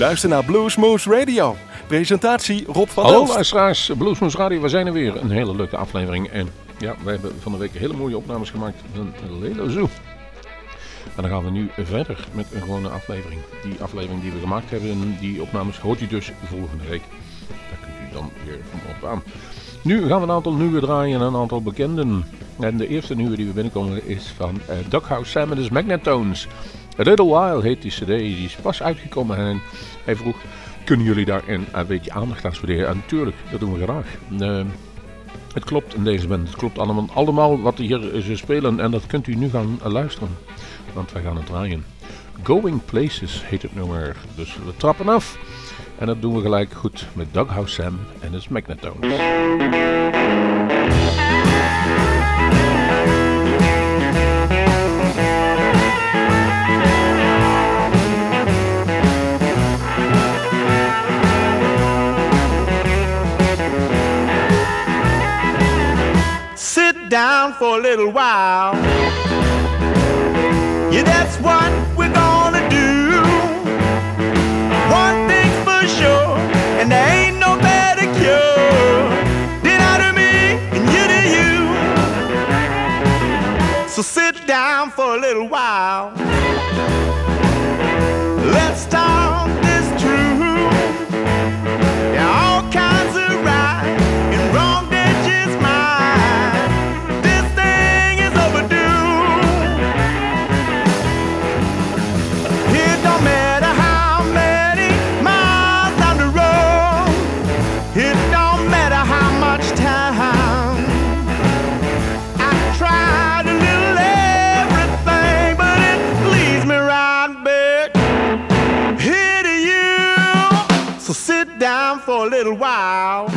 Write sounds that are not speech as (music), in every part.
luistert naar Bluesmoose Radio. Presentatie Rob van Hallo Elst. luisteraars, Bluesmoes Radio, we zijn er weer. Een hele leuke aflevering. En ja, wij hebben van de week hele mooie opnames gemaakt van Lelo Zoo. En dan gaan we nu verder met een gewone aflevering. Die aflevering die we gemaakt hebben, die opnames hoort u dus volgende week. Daar kunt u dan weer van op aan. Nu gaan we een aantal nieuwe draaien en een aantal bekenden. En de eerste nieuwe die we binnenkomen is van uh, Doghouse Sam en his Magnetones. Little While heet die cd, die is pas uitgekomen en hij vroeg... Kunnen jullie daar een, een beetje aandacht aan spenderen? En natuurlijk, dat doen we graag. Uh, het klopt in deze band. Het klopt allemaal, allemaal wat hier ze spelen. En dat kunt u nu gaan luisteren. Want wij gaan het draaien. Going Places heet het nummer. Dus we trappen af. En dat doen we gelijk goed met Doghouse Sam en his Magnetones. Down for a little while. Yeah, that's what we're gonna do. One thing's for sure, and there ain't no better cure than out of me and you to you. So sit down for a little while. Little while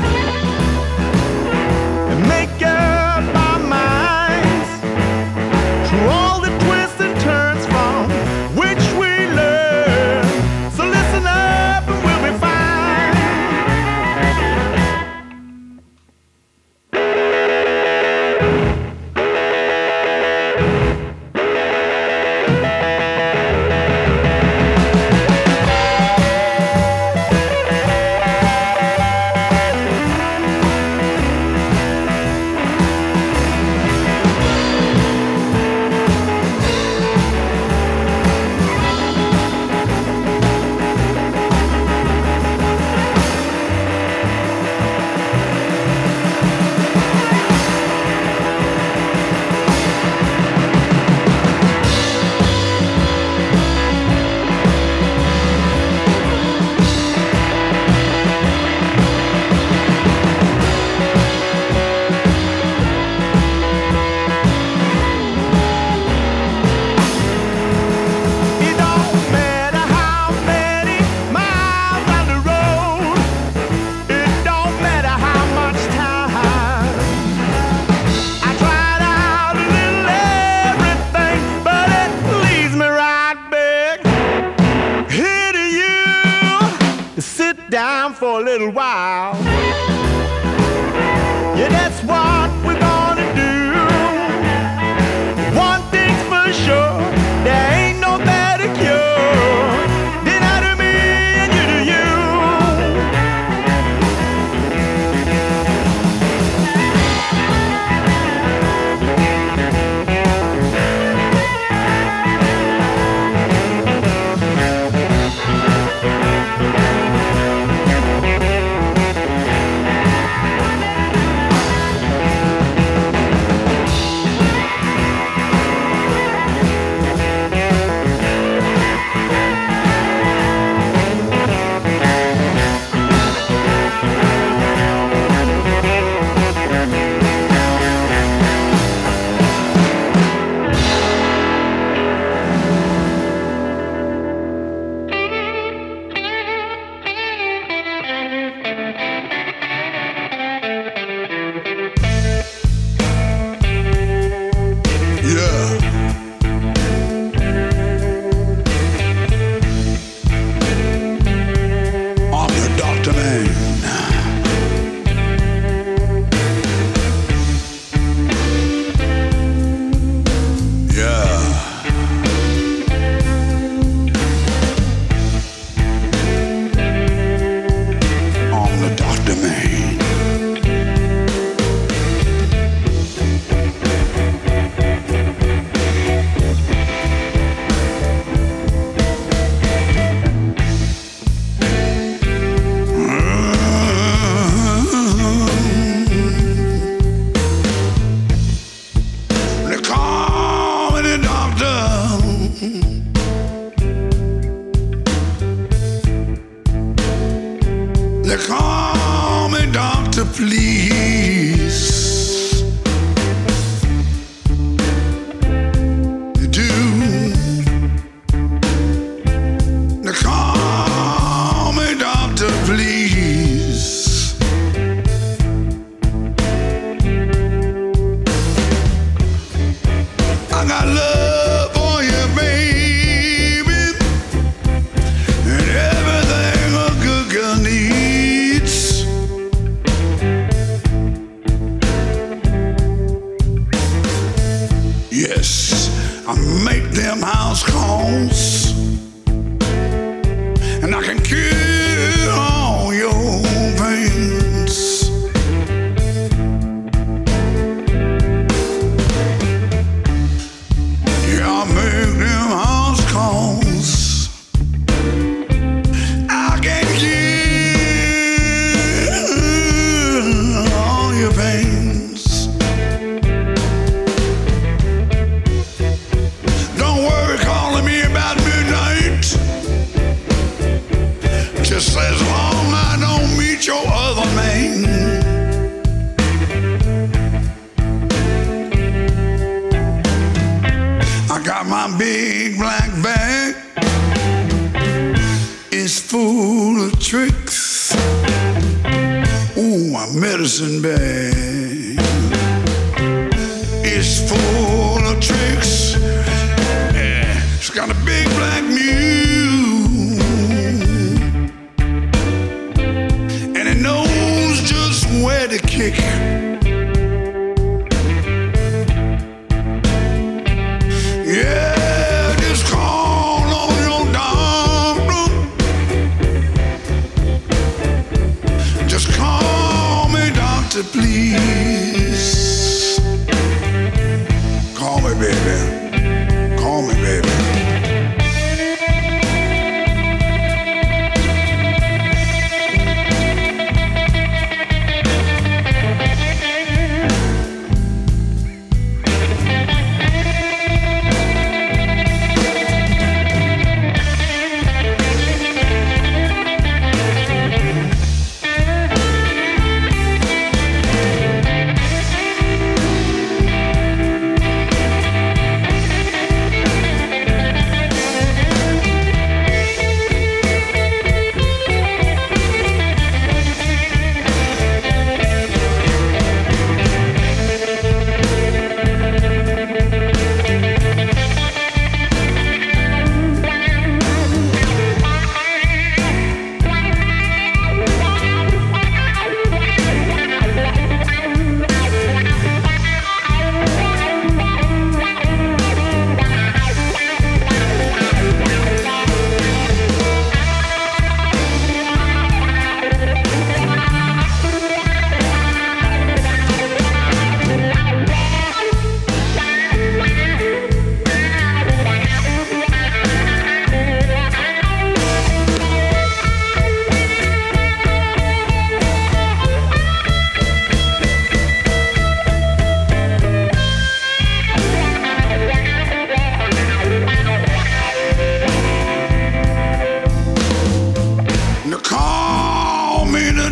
They call me Doctor, please.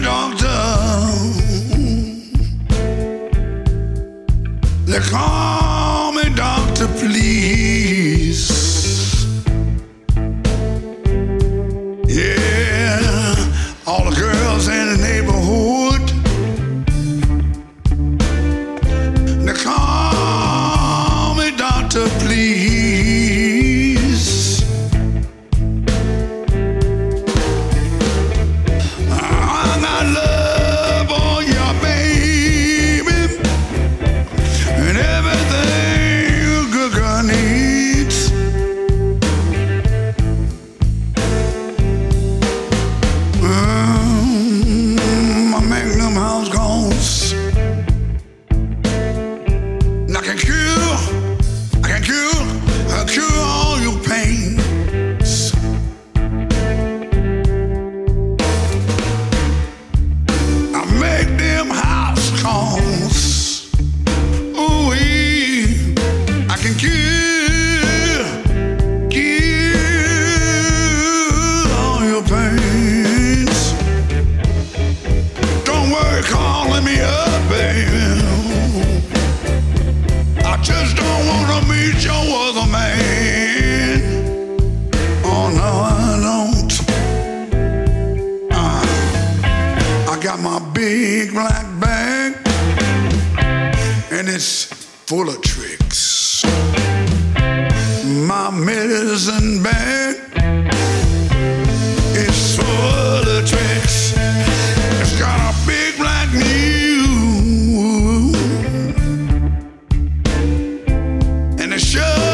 don't mule, and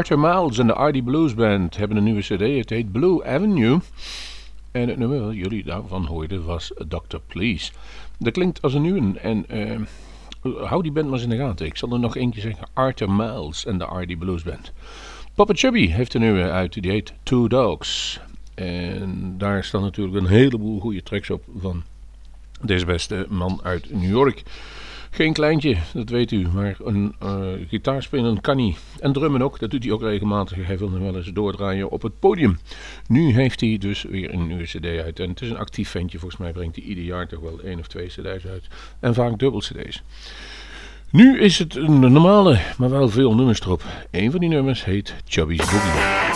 Arthur Miles en de RD Blues Band hebben een nieuwe cd. Het heet Blue Avenue. En het nummer dat jullie daarvan hoorden was Dr. Please. Dat klinkt als een nieuwe. En eh, hou die band maar eens in de gaten. Ik zal er nog eentje zeggen. Arthur Miles en de RD Blues Band. Papa Chubby heeft een nieuwe uit. Die heet Two Dogs. En daar staan natuurlijk een heleboel goede tracks op van deze beste man uit New York. Geen kleintje, dat weet u, maar een eh gitaar spelen kan hij. En drummen ook, dat doet hij ook regelmatig. Hij wil nog wel eens doordraaien op het podium. Nu heeft hij dus weer een nieuwe cd uit. En het is een actief ventje, volgens mij brengt hij ieder jaar toch wel één of twee cd's uit. En vaak dubbel cd's. Nu is het een normale, maar wel veel nummers erop. Een van die nummers heet Chubby's Boogie.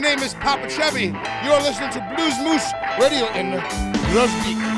My name is Papa Chevy. You're listening to Blues Moose Radio in Rosbeek.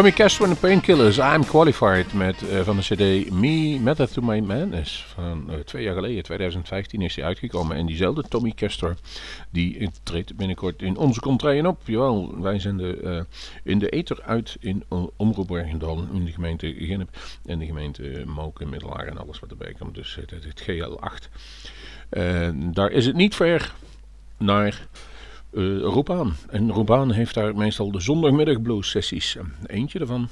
Tommy Castro en de Painkillers, I'm Qualified met, eh, van de cd Me Method to My Madness. Van eh, twee jaar geleden, 2015 is die uitgekomen. En diezelfde Tommy Castro, die treedt binnenkort in onze contraien op. Jawel, wij zenden eh, in de ether uit in Omroep Bergendal, in de gemeente Gennep en de gemeente Moken, Middelaar en alles wat erbij komt. Dus het, het GL8. Eh, daar is het niet ver naar Roepaan. En Roepaan heeft daar meestal de zondagmiddag blues sessies. Eentje daarvan.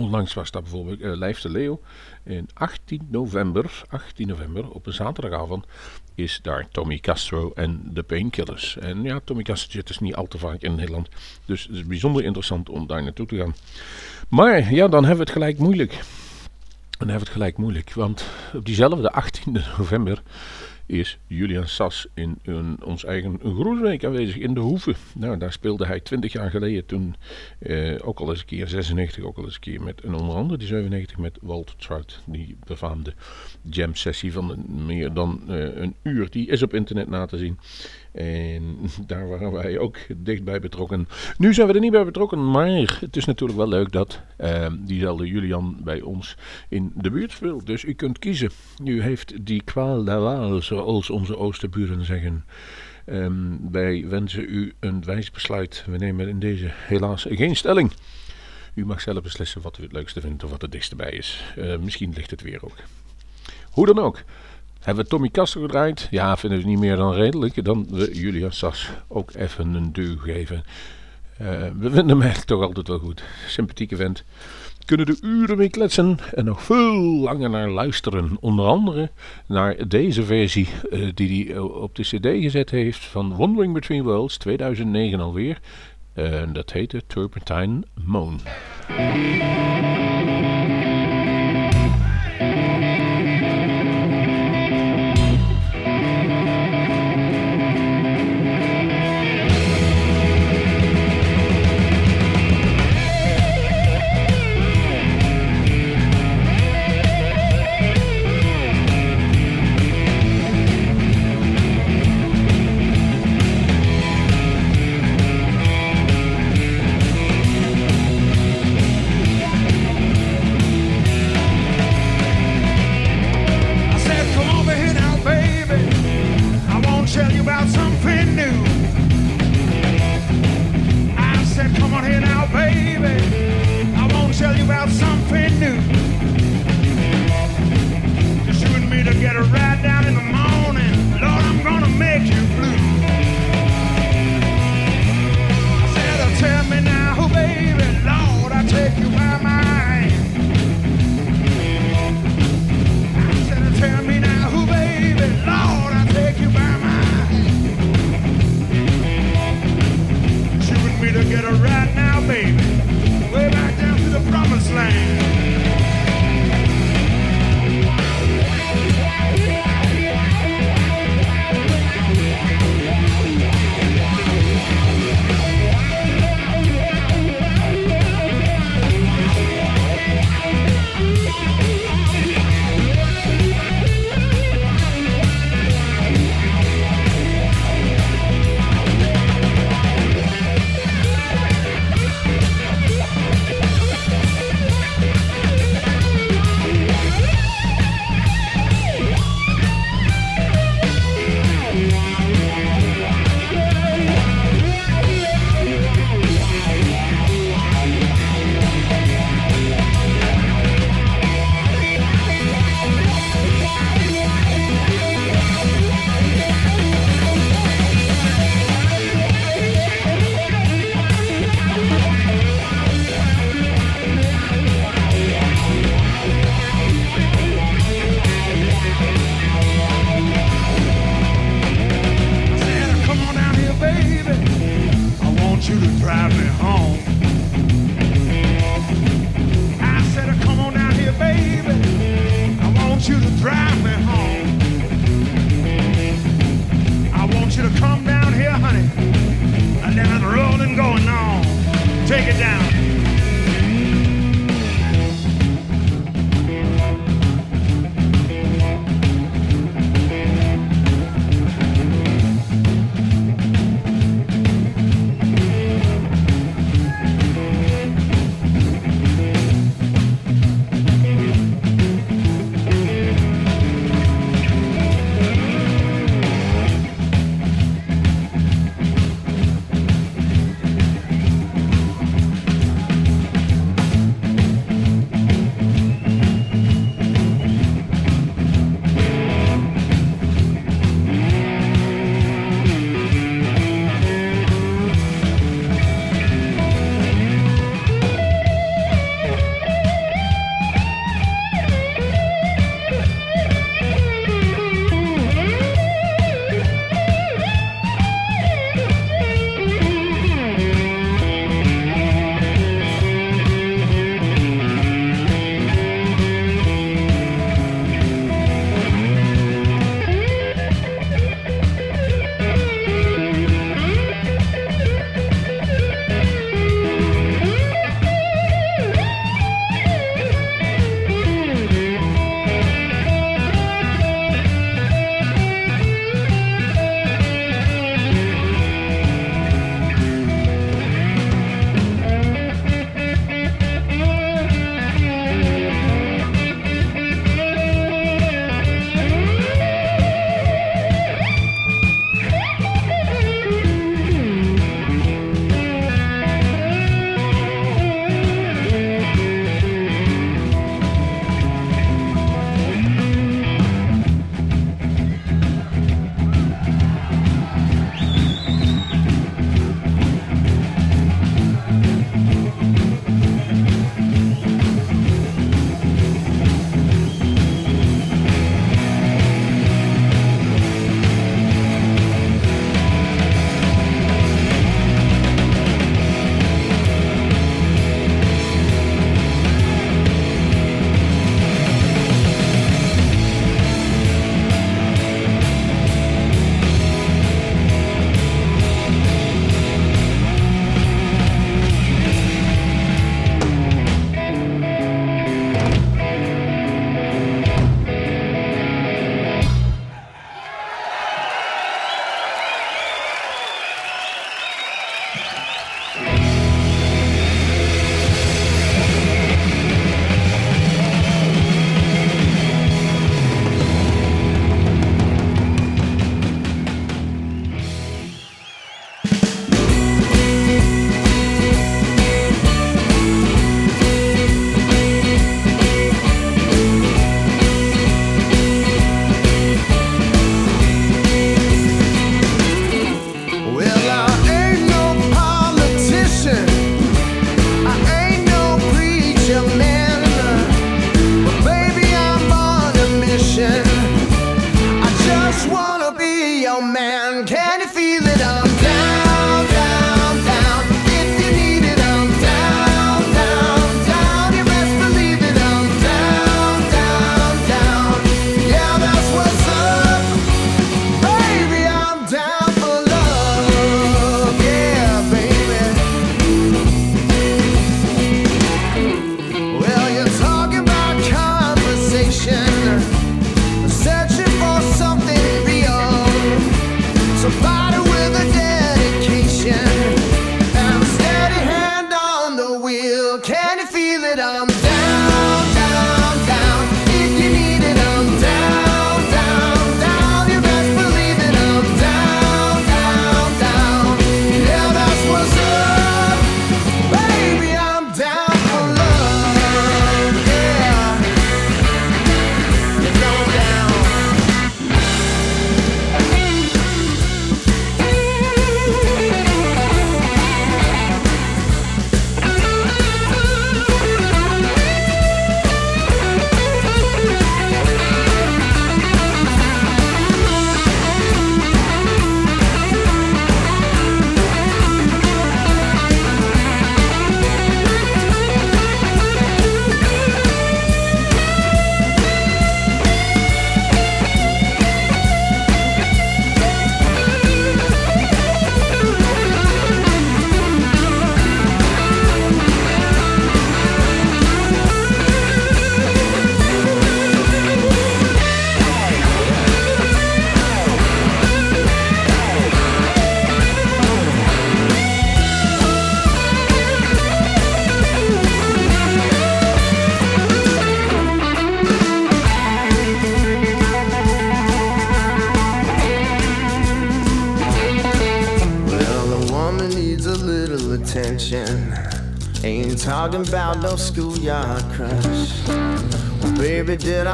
Onlangs was dat bijvoorbeeld uh, Lijf de Leeuw. En 18 november, 18 november, op een zaterdagavond, is daar Tommy Castro en de Painkillers. En ja, Tommy Castro zit dus niet al te vaak in Nederland. Dus het is bijzonder interessant om daar naartoe te gaan. Maar ja, dan hebben we het gelijk moeilijk. Dan hebben we het gelijk moeilijk. Want op diezelfde 18 november is Julian Sas in een, ons eigen Groesbeek aanwezig in de Hoeve. Nou, daar speelde hij 20 jaar geleden toen eh, ook al eens een keer 96, ook al eens een keer met en onder andere die 97 met Walter Trout, die befaamde jam sessie van een- meer dan eh, een uur. Die is op internet na te zien. En (laughs) daar waren wij ook dichtbij betrokken. Nu zijn we er niet bij betrokken, maar het is natuurlijk wel leuk dat eh, diezelfde Julian bij ons in de buurt speelt. Dus u kunt kiezen. U heeft die kwaal der waal, zoals onze oosterburen zeggen. Ehm, wij wensen u een wijs besluit. We nemen in deze helaas geen stelling. U mag zelf beslissen wat u het leukste vindt of wat het dichtst bij is. Eh, misschien ligt het weer ook. Hoe dan ook. Hebben we Tommy Castro gedraaid? Ja, vinden we niet meer dan redelijk. Dan we Julia Sas ook even een duw geven. Eh, we vinden hem toch altijd wel goed. Sympathieke vent. Kunnen er uren mee kletsen en nog veel langer naar luisteren. Onder andere naar deze versie eh, die hij eh, op de cd gezet heeft van Wandering Between Worlds 2009 alweer. En dat heette Turpentine Moon.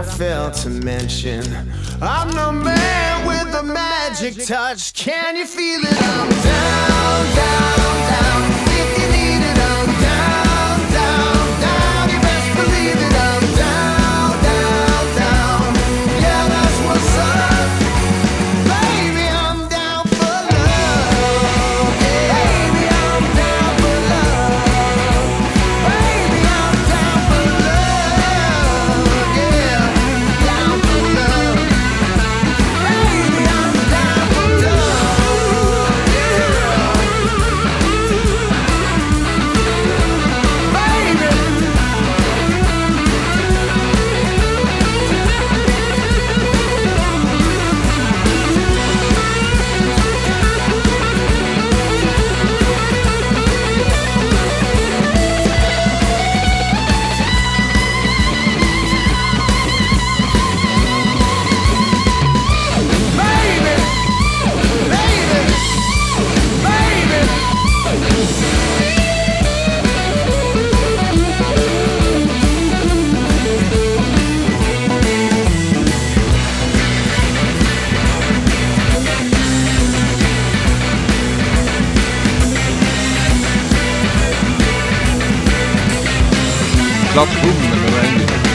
Baby, did I fail to mention? I'm the man with the magic touch. Can you feel it? I'm down, Dat.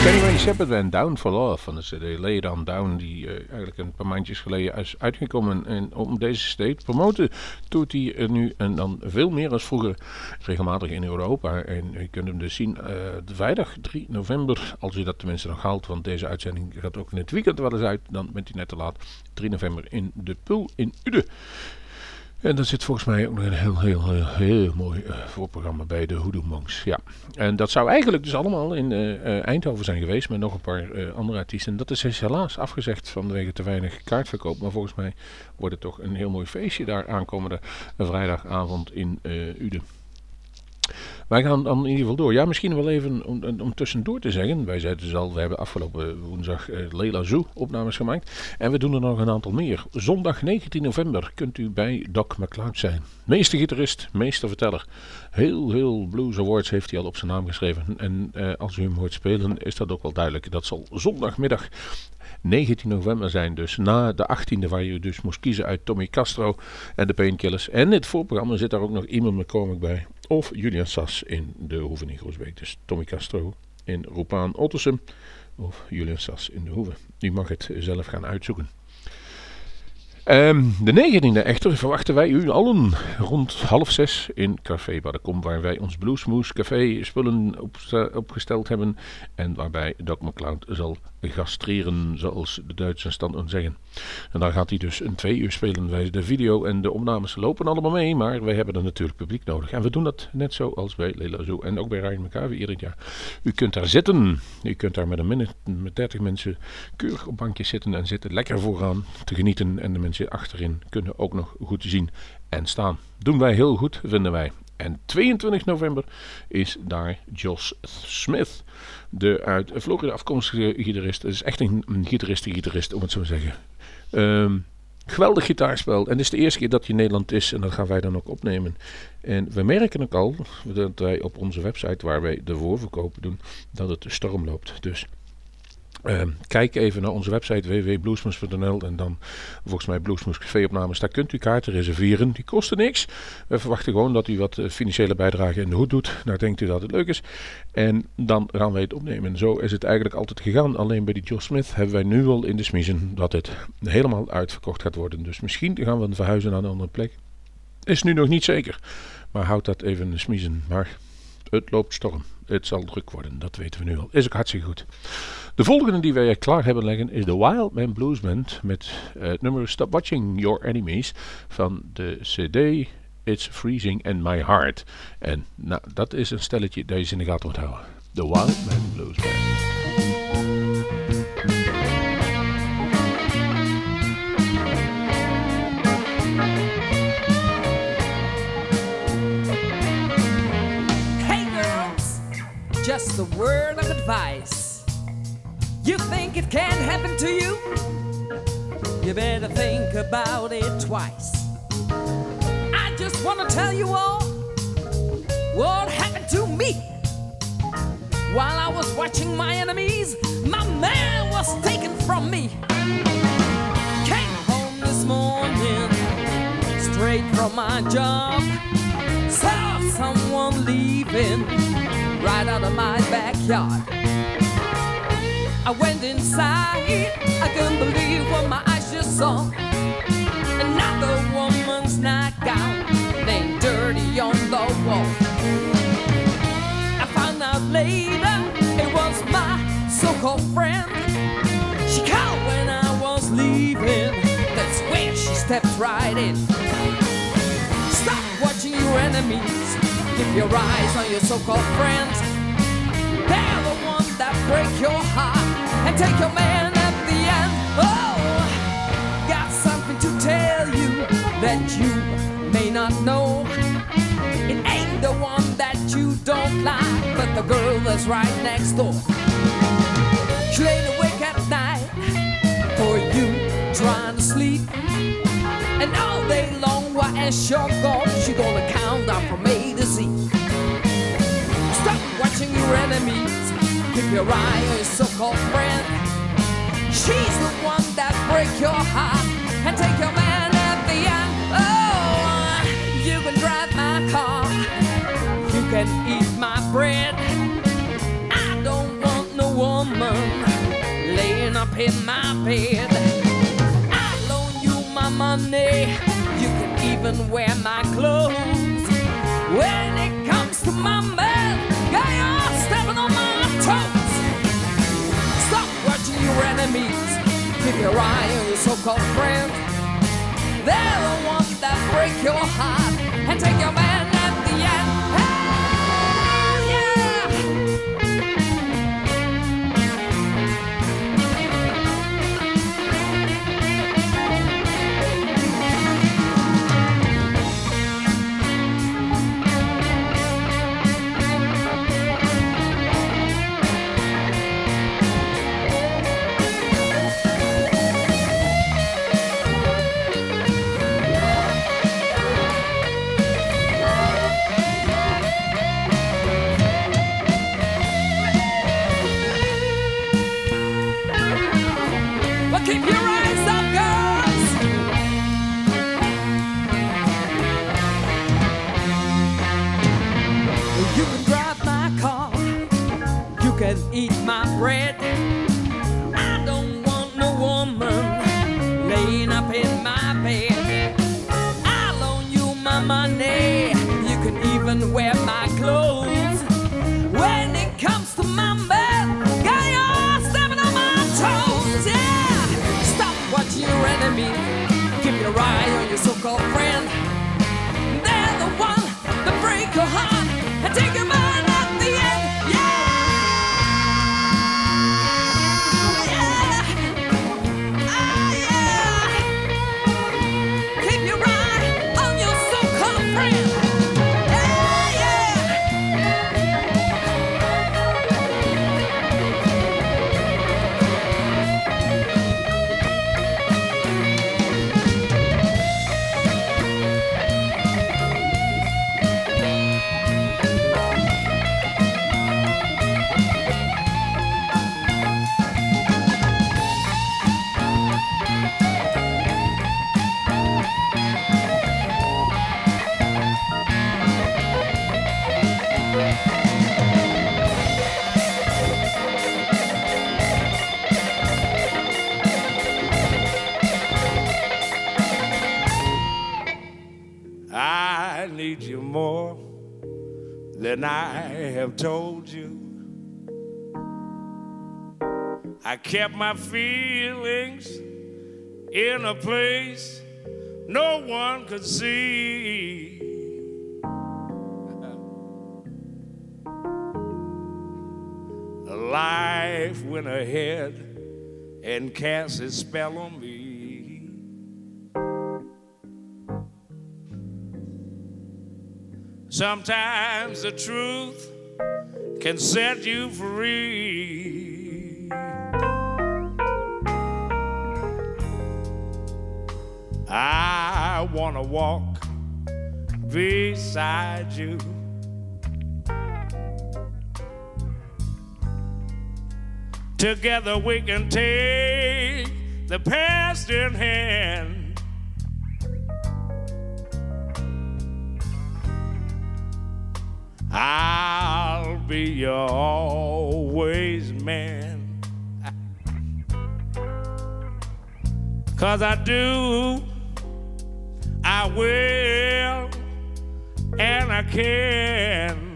Kenny Shepherd en Down for Love van de CD Lay On Down, die eh, eigenlijk een paar maandjes geleden is uitgekomen. En om deze CD te promoten, doet hij er nu en dan veel meer als vroeger regelmatig in Europa. En je kunt hem dus zien eh, vrijdag 3 november, als u dat tenminste nog haalt, want deze uitzending gaat ook in het weekend wel eens uit, dan bent hij net te laat. 3 november in de Pul in Uden. En er zit volgens mij ook nog een heel, heel, heel, mooi eh, voorprogramma bij de Hoodoo Monks. Ja. En dat zou eigenlijk dus allemaal in eh, eh, Eindhoven zijn geweest met nog een paar andere artiesten. Dat is helaas afgezegd vanwege te weinig kaartverkoop. Maar volgens mij wordt het toch een heel mooi feestje daar aankomende vrijdagavond in Uden. Wij gaan dan in ieder geval door. Ja, misschien wel even om, om tussendoor te zeggen. Wij zeiden dus al, we hebben afgelopen woensdag eh, Leila Zoo opnames gemaakt. En we doen er nog een aantal meer. Zondag 19 november kunt u bij Doc McLeod zijn. Meester gitarist, meester verteller. Heel, heel Blues Awards heeft hij al op zijn naam geschreven. En eh, als u hem hoort spelen, is dat ook wel duidelijk. Dat zal zondagmiddag 19 november zijn. Dus na de 18e, waar je dus moest kiezen uit Tommy Castro en de Painkillers. En in het voorprogramma zit daar ook nog iemand McCormick bij. Of Julian Sas in de Hoeve in Groesbeek. Dus Tommy Castro in Roepaan Ottersum. Of Julian Sas in de Hoeve. U mag het zelf gaan uitzoeken. Ehm, de 19e echter verwachten wij u allen rond half zes in Café Baddekom, waar wij ons Bluesmoes Café spullen op, opgesteld hebben en waarbij Doc McCloud zal gastreren, zoals de Duitsers dan zeggen. En daar gaat hij dus een twee uur spelen. Wij, de video en de opnames lopen allemaal mee, maar wij hebben er natuurlijk publiek nodig. En we doen dat net zoals bij Lela Zoo en ook bij Ryan McCavie ieder jaar. U kunt daar zitten, u kunt daar met een minute, met 30 mensen keurig op bankjes zitten en zitten lekker vooraan te genieten. En de mensen achterin kunnen ook nog goed zien en staan. Doen wij heel goed, vinden wij. En 22 november is daar Josh Smith, de uit Florida afkomstige gitarist. Het is echt een, een gitarist-gitarist, om het zo te zeggen. Ehm, geweldig gitaarspel. En het is de eerste keer dat hij in Nederland is. En dat gaan wij dan ook opnemen. En we merken ook al dat wij op onze website, waar wij de voorverkopen doen, dat het storm loopt. Dus Ehm, kijk even naar onze website www.bluesmoes.nl en dan volgens mij Bluesmoes café-opnames. Daar kunt u kaarten reserveren. Die kosten niks. We verwachten gewoon dat u wat eh, financiële bijdrage in de hoed doet. Nou denkt u dat het leuk is. En dan gaan wij het opnemen. Zo is het eigenlijk altijd gegaan. Alleen bij die Joe Smith hebben wij nu al in de smiezen dat het helemaal uitverkocht gaat worden. Dus misschien gaan we verhuizen naar een andere plek. Is nu nog niet zeker. Maar houd dat even in de smiezen. Maar het loopt storm. Het zal druk worden, dat weten we nu al. Is ook hartstikke goed. De volgende die wij klaar hebben liggen is de Wild Man Blues Band met eh, het nummer Stop Watching Your Enemies van de CD It's Freezing in My Heart. En nou, dat is een stelletje dat je in de gaten moet houden. De Wild Man Blues Band. Just a word of advice. You think it can happen to you? You better think about it twice. I just want to tell you all what happened to me. While I was watching my enemies, my man was taken from me. Came home this morning, straight from my job. Saw someone leaving right out of my backyard. I went inside, I couldn't believe what my eyes just saw. Another woman's nightgown laying dirty on the wall. I found out later it was my so-called friend. She called when I was leaving. That's where she stepped right in. Stop watching your enemies. Keep your eyes on your so-called friends. They're the ones that break your heart and take your man at the end. Oh, got something to tell you that you may not know. It ain't the one that you don't like, but the girl that's right next door. She laid awake at night for you trying to sleep. And all day long, while as you're gone, she gonna count down from A to Z. Stop watching your enemies. Keep your eye on your so-called friend. She's the one that break your heart and take your man at the end. Oh, you can drive my car. You can eat my bread. I don't want no woman laying up in my bed. I loan you my money. You can even wear my clothes. When it comes to my man, guy, you're stepping on my toes. Stop watching your enemies. Keep your eye on your so-called friends. They're the ones that break your heart and take your man bread. Told you. I kept my feelings in a place no one could see. Life went ahead and cast its spell on me. Sometimes the truth can set you free. I want to walk beside you. Together we can take the past in hand. I'll be your always man. Cause I do, I will, and I can.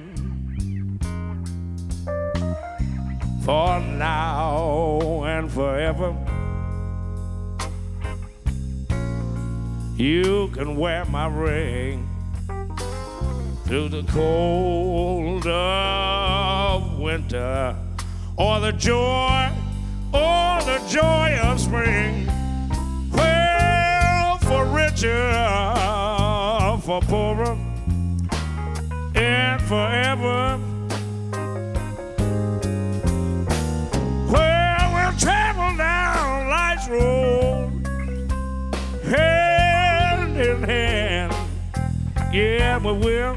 For now and forever, you can wear my ring through the cold of winter, or the joy, or the joy of spring. Well, for richer, for poorer, and forever. Well, we'll travel down life's road, hand in hand. Yeah, we will.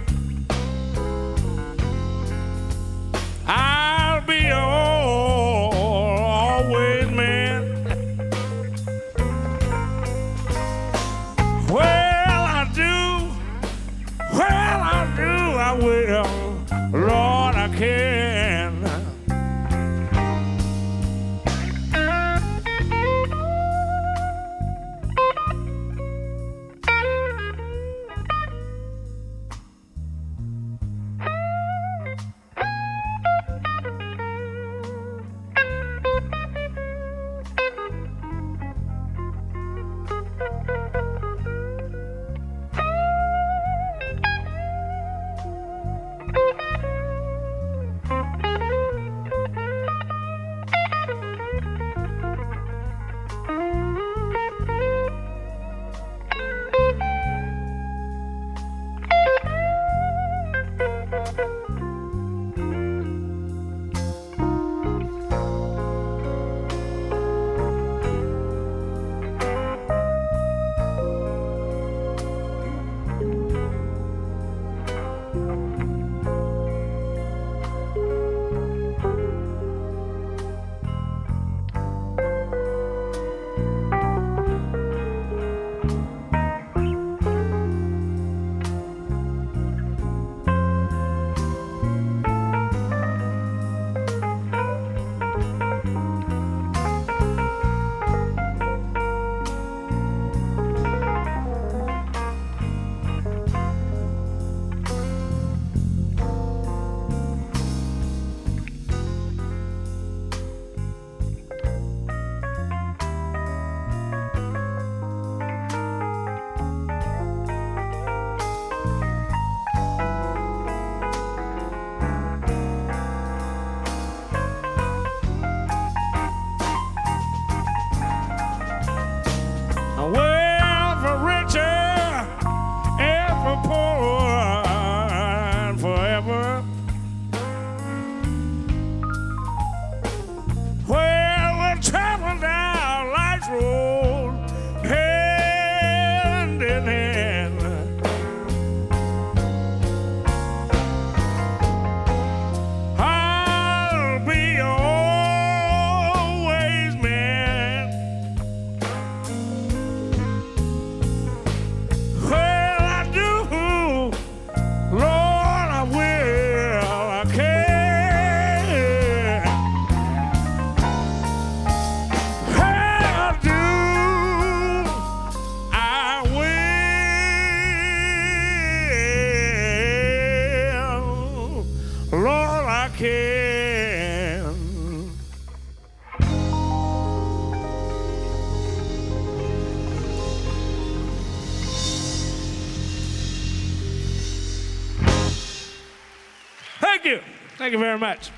Thank you very much.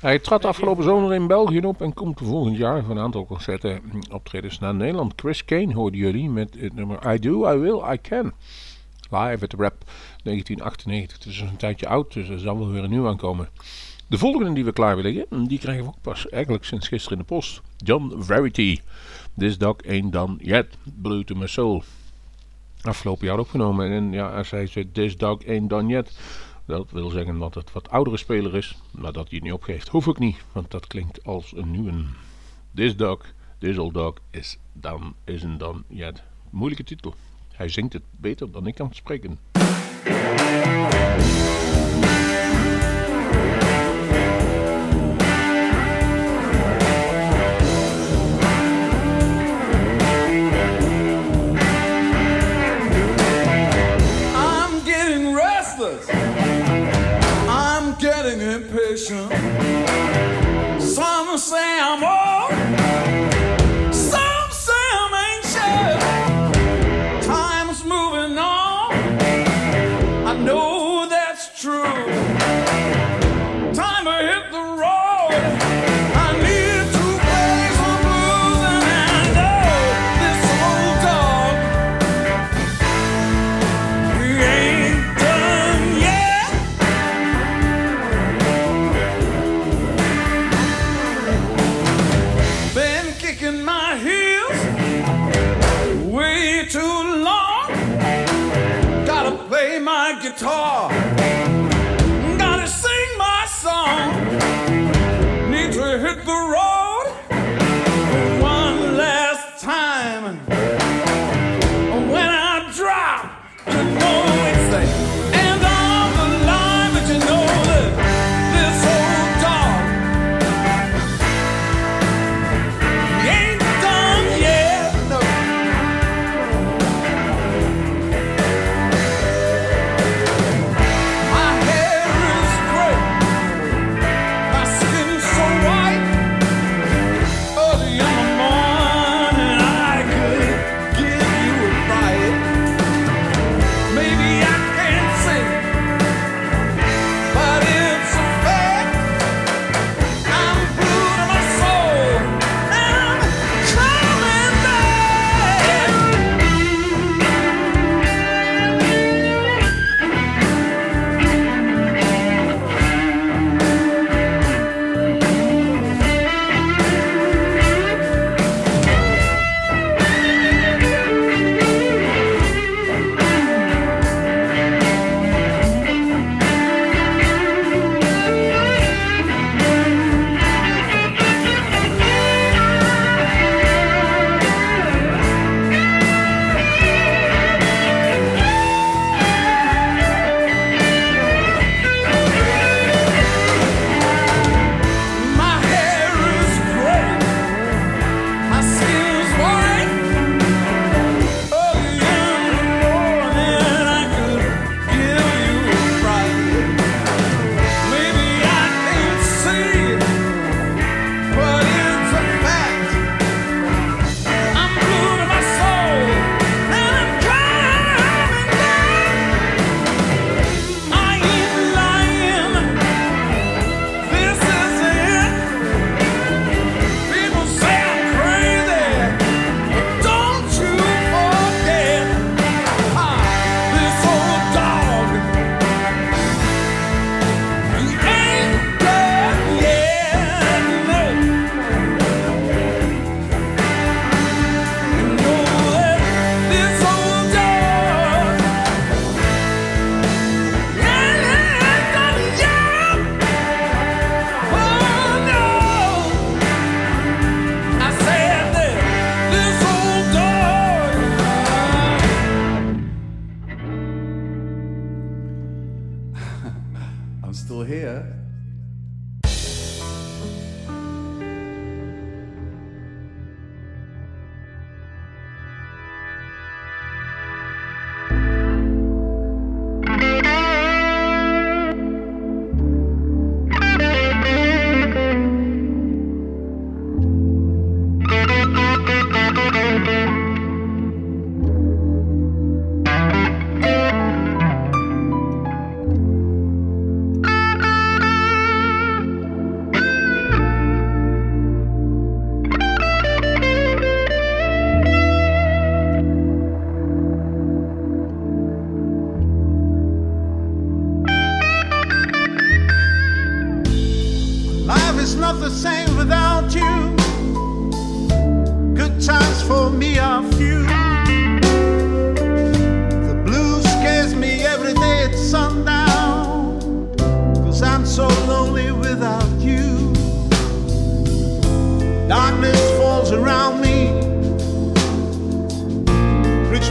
Hij trad afgelopen zomer in België op en komt volgend jaar voor een aantal concerten mm, optredens naar Nederland. Chris Kane hoorden jullie met het nummer I Do, I Will, I Can. Live at the Rap 1998. Het is een tijdje oud, dus er zal wel weer een nieuw aankomen. De volgende die we klaar willen liggen, die krijgen we ook pas eigenlijk sinds gisteren in de post. John Verity. This dog ain't done yet. Blue to my soul. Afgelopen jaar opgenomen. En ja, als hij zegt This dog ain't done yet. Dat wil zeggen dat het wat oudere speler is, maar dat hij het niet opgeeft. Hoef ik niet, want dat klinkt als een nieuwe. This dog, this old dog is done, isn't done yet. Moeilijke titel. Hij zingt het beter dan ik kan spreken. My guitar.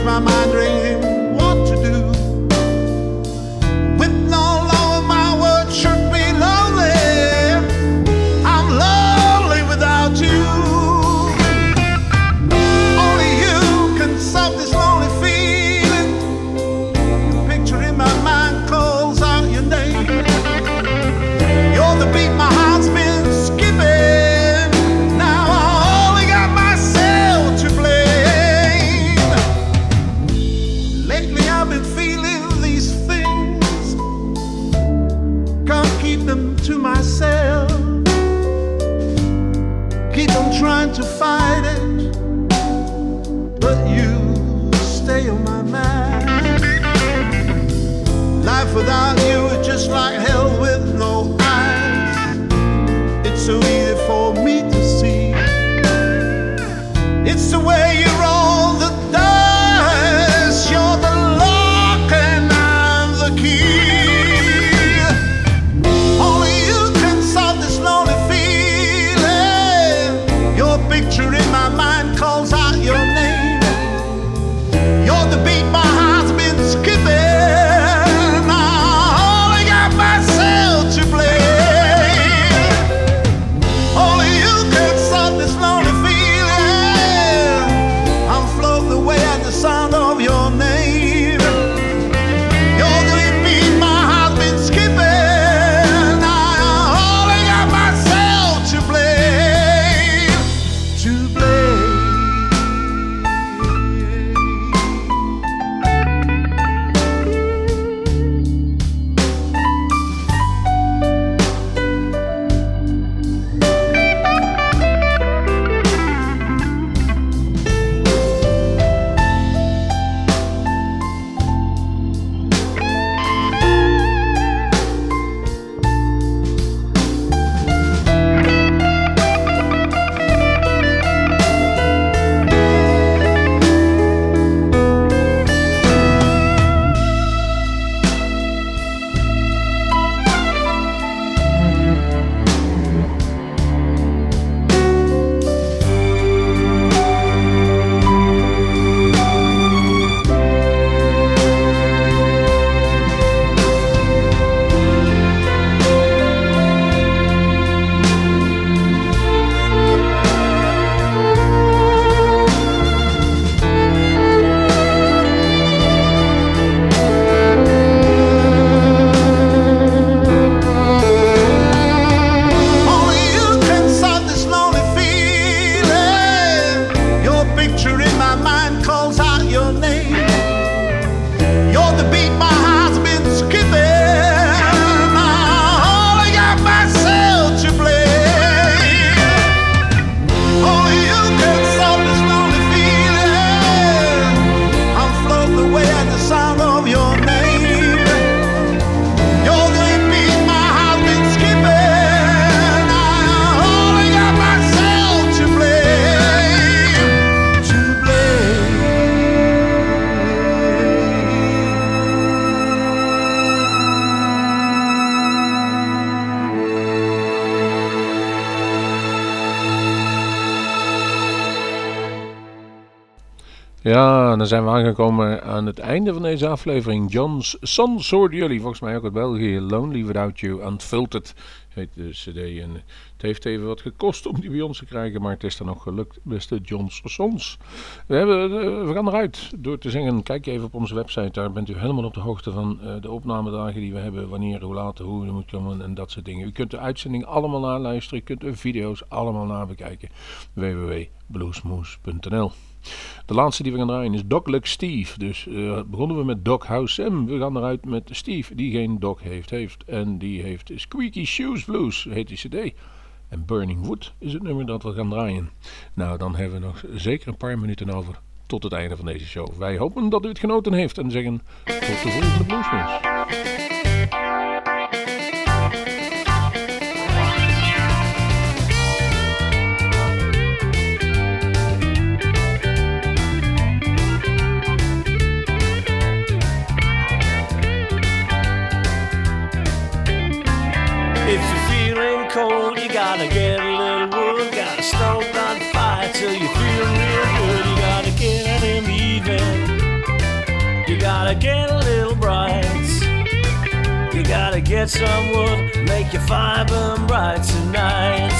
My mind Ja, dan zijn we aangekomen aan het einde van deze aflevering. John's Sons hoorden jullie, volgens mij ook uit België. Lonely Without You, Unfiltered heet de cd. En het heeft even wat gekost om die bij ons te krijgen, maar het is er nog gelukt, beste John's Sons. We, hebben, eh, we gaan eruit door te zingen. Kijk even op onze website, daar bent u helemaal op de hoogte van eh, de opnamedagen die we hebben. Wanneer, hoe laat, hoe er moet komen en dat soort dingen. U kunt de uitzending allemaal naluisteren, u kunt de video's allemaal nabekijken. www.bluesmoose.nl de laatste die we gaan draaien is Doc Luck Steve. Dus eh, begonnen we met Doc House Sam. We gaan eruit met Steve, die geen Doc heeft. heeft. En die heeft Squeaky Shoes Blues, heet die cd. En Burning Wood is het nummer dat we gaan draaien. Nou, dan hebben we nog zeker een paar minuten over tot het einde van deze show. Wij hopen dat u het genoten heeft en zeggen tot de volgende Bluesmoes. Cold, you gotta get a little wood. Gotta stoke that fire till you feel real good. You gotta get it in the evening. You gotta get a little bright. You gotta get some wood, make your fire burn bright tonight.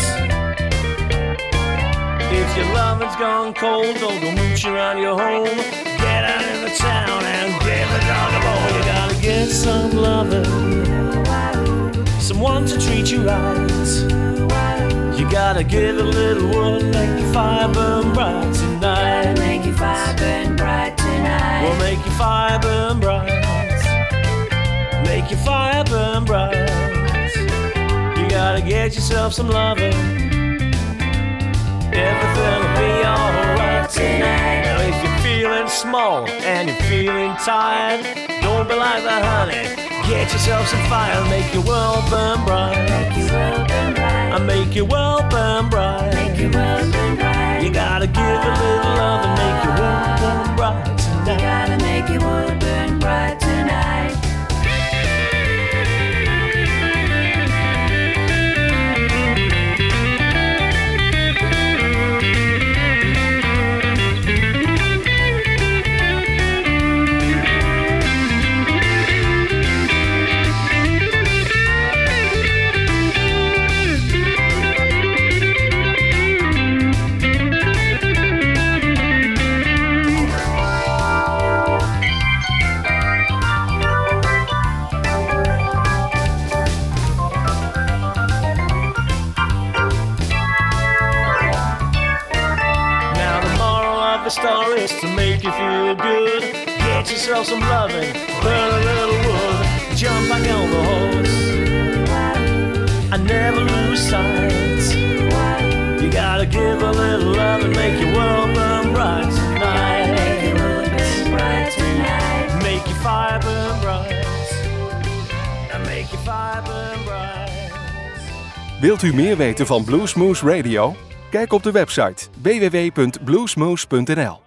If your loving's gone cold, don't go mooch around your home. Get out in the town and give the dog a bone. You gotta get some loving, someone to treat you right. You gotta give a little wood, make your fire burn bright tonight. Make your fire burn bright tonight. We'll make your fire burn bright. Make your fire burn bright. You gotta get yourself some loving. Everything'll be alright tonight. Now if you're feeling small and you're feeling tired, don't be like the honey. Get yourself some fire, make your world burn bright. Make your world burn bright. I make your world burn bright. Make your world burn bright. You gotta give a little love and make your world burn bright tonight. You gotta make your world you feel good. Get yourself some loving, burn a little wood, jump back on the horse. I never lose sight. You gotta give a little love and make your world burn bright tonight. Make your world burn bright tonight. Make your fire burn bright. And make your fire burn bright. Wilt u meer weten van Bluesmoose Radio? Kijk op de website www.bluesmoose.nl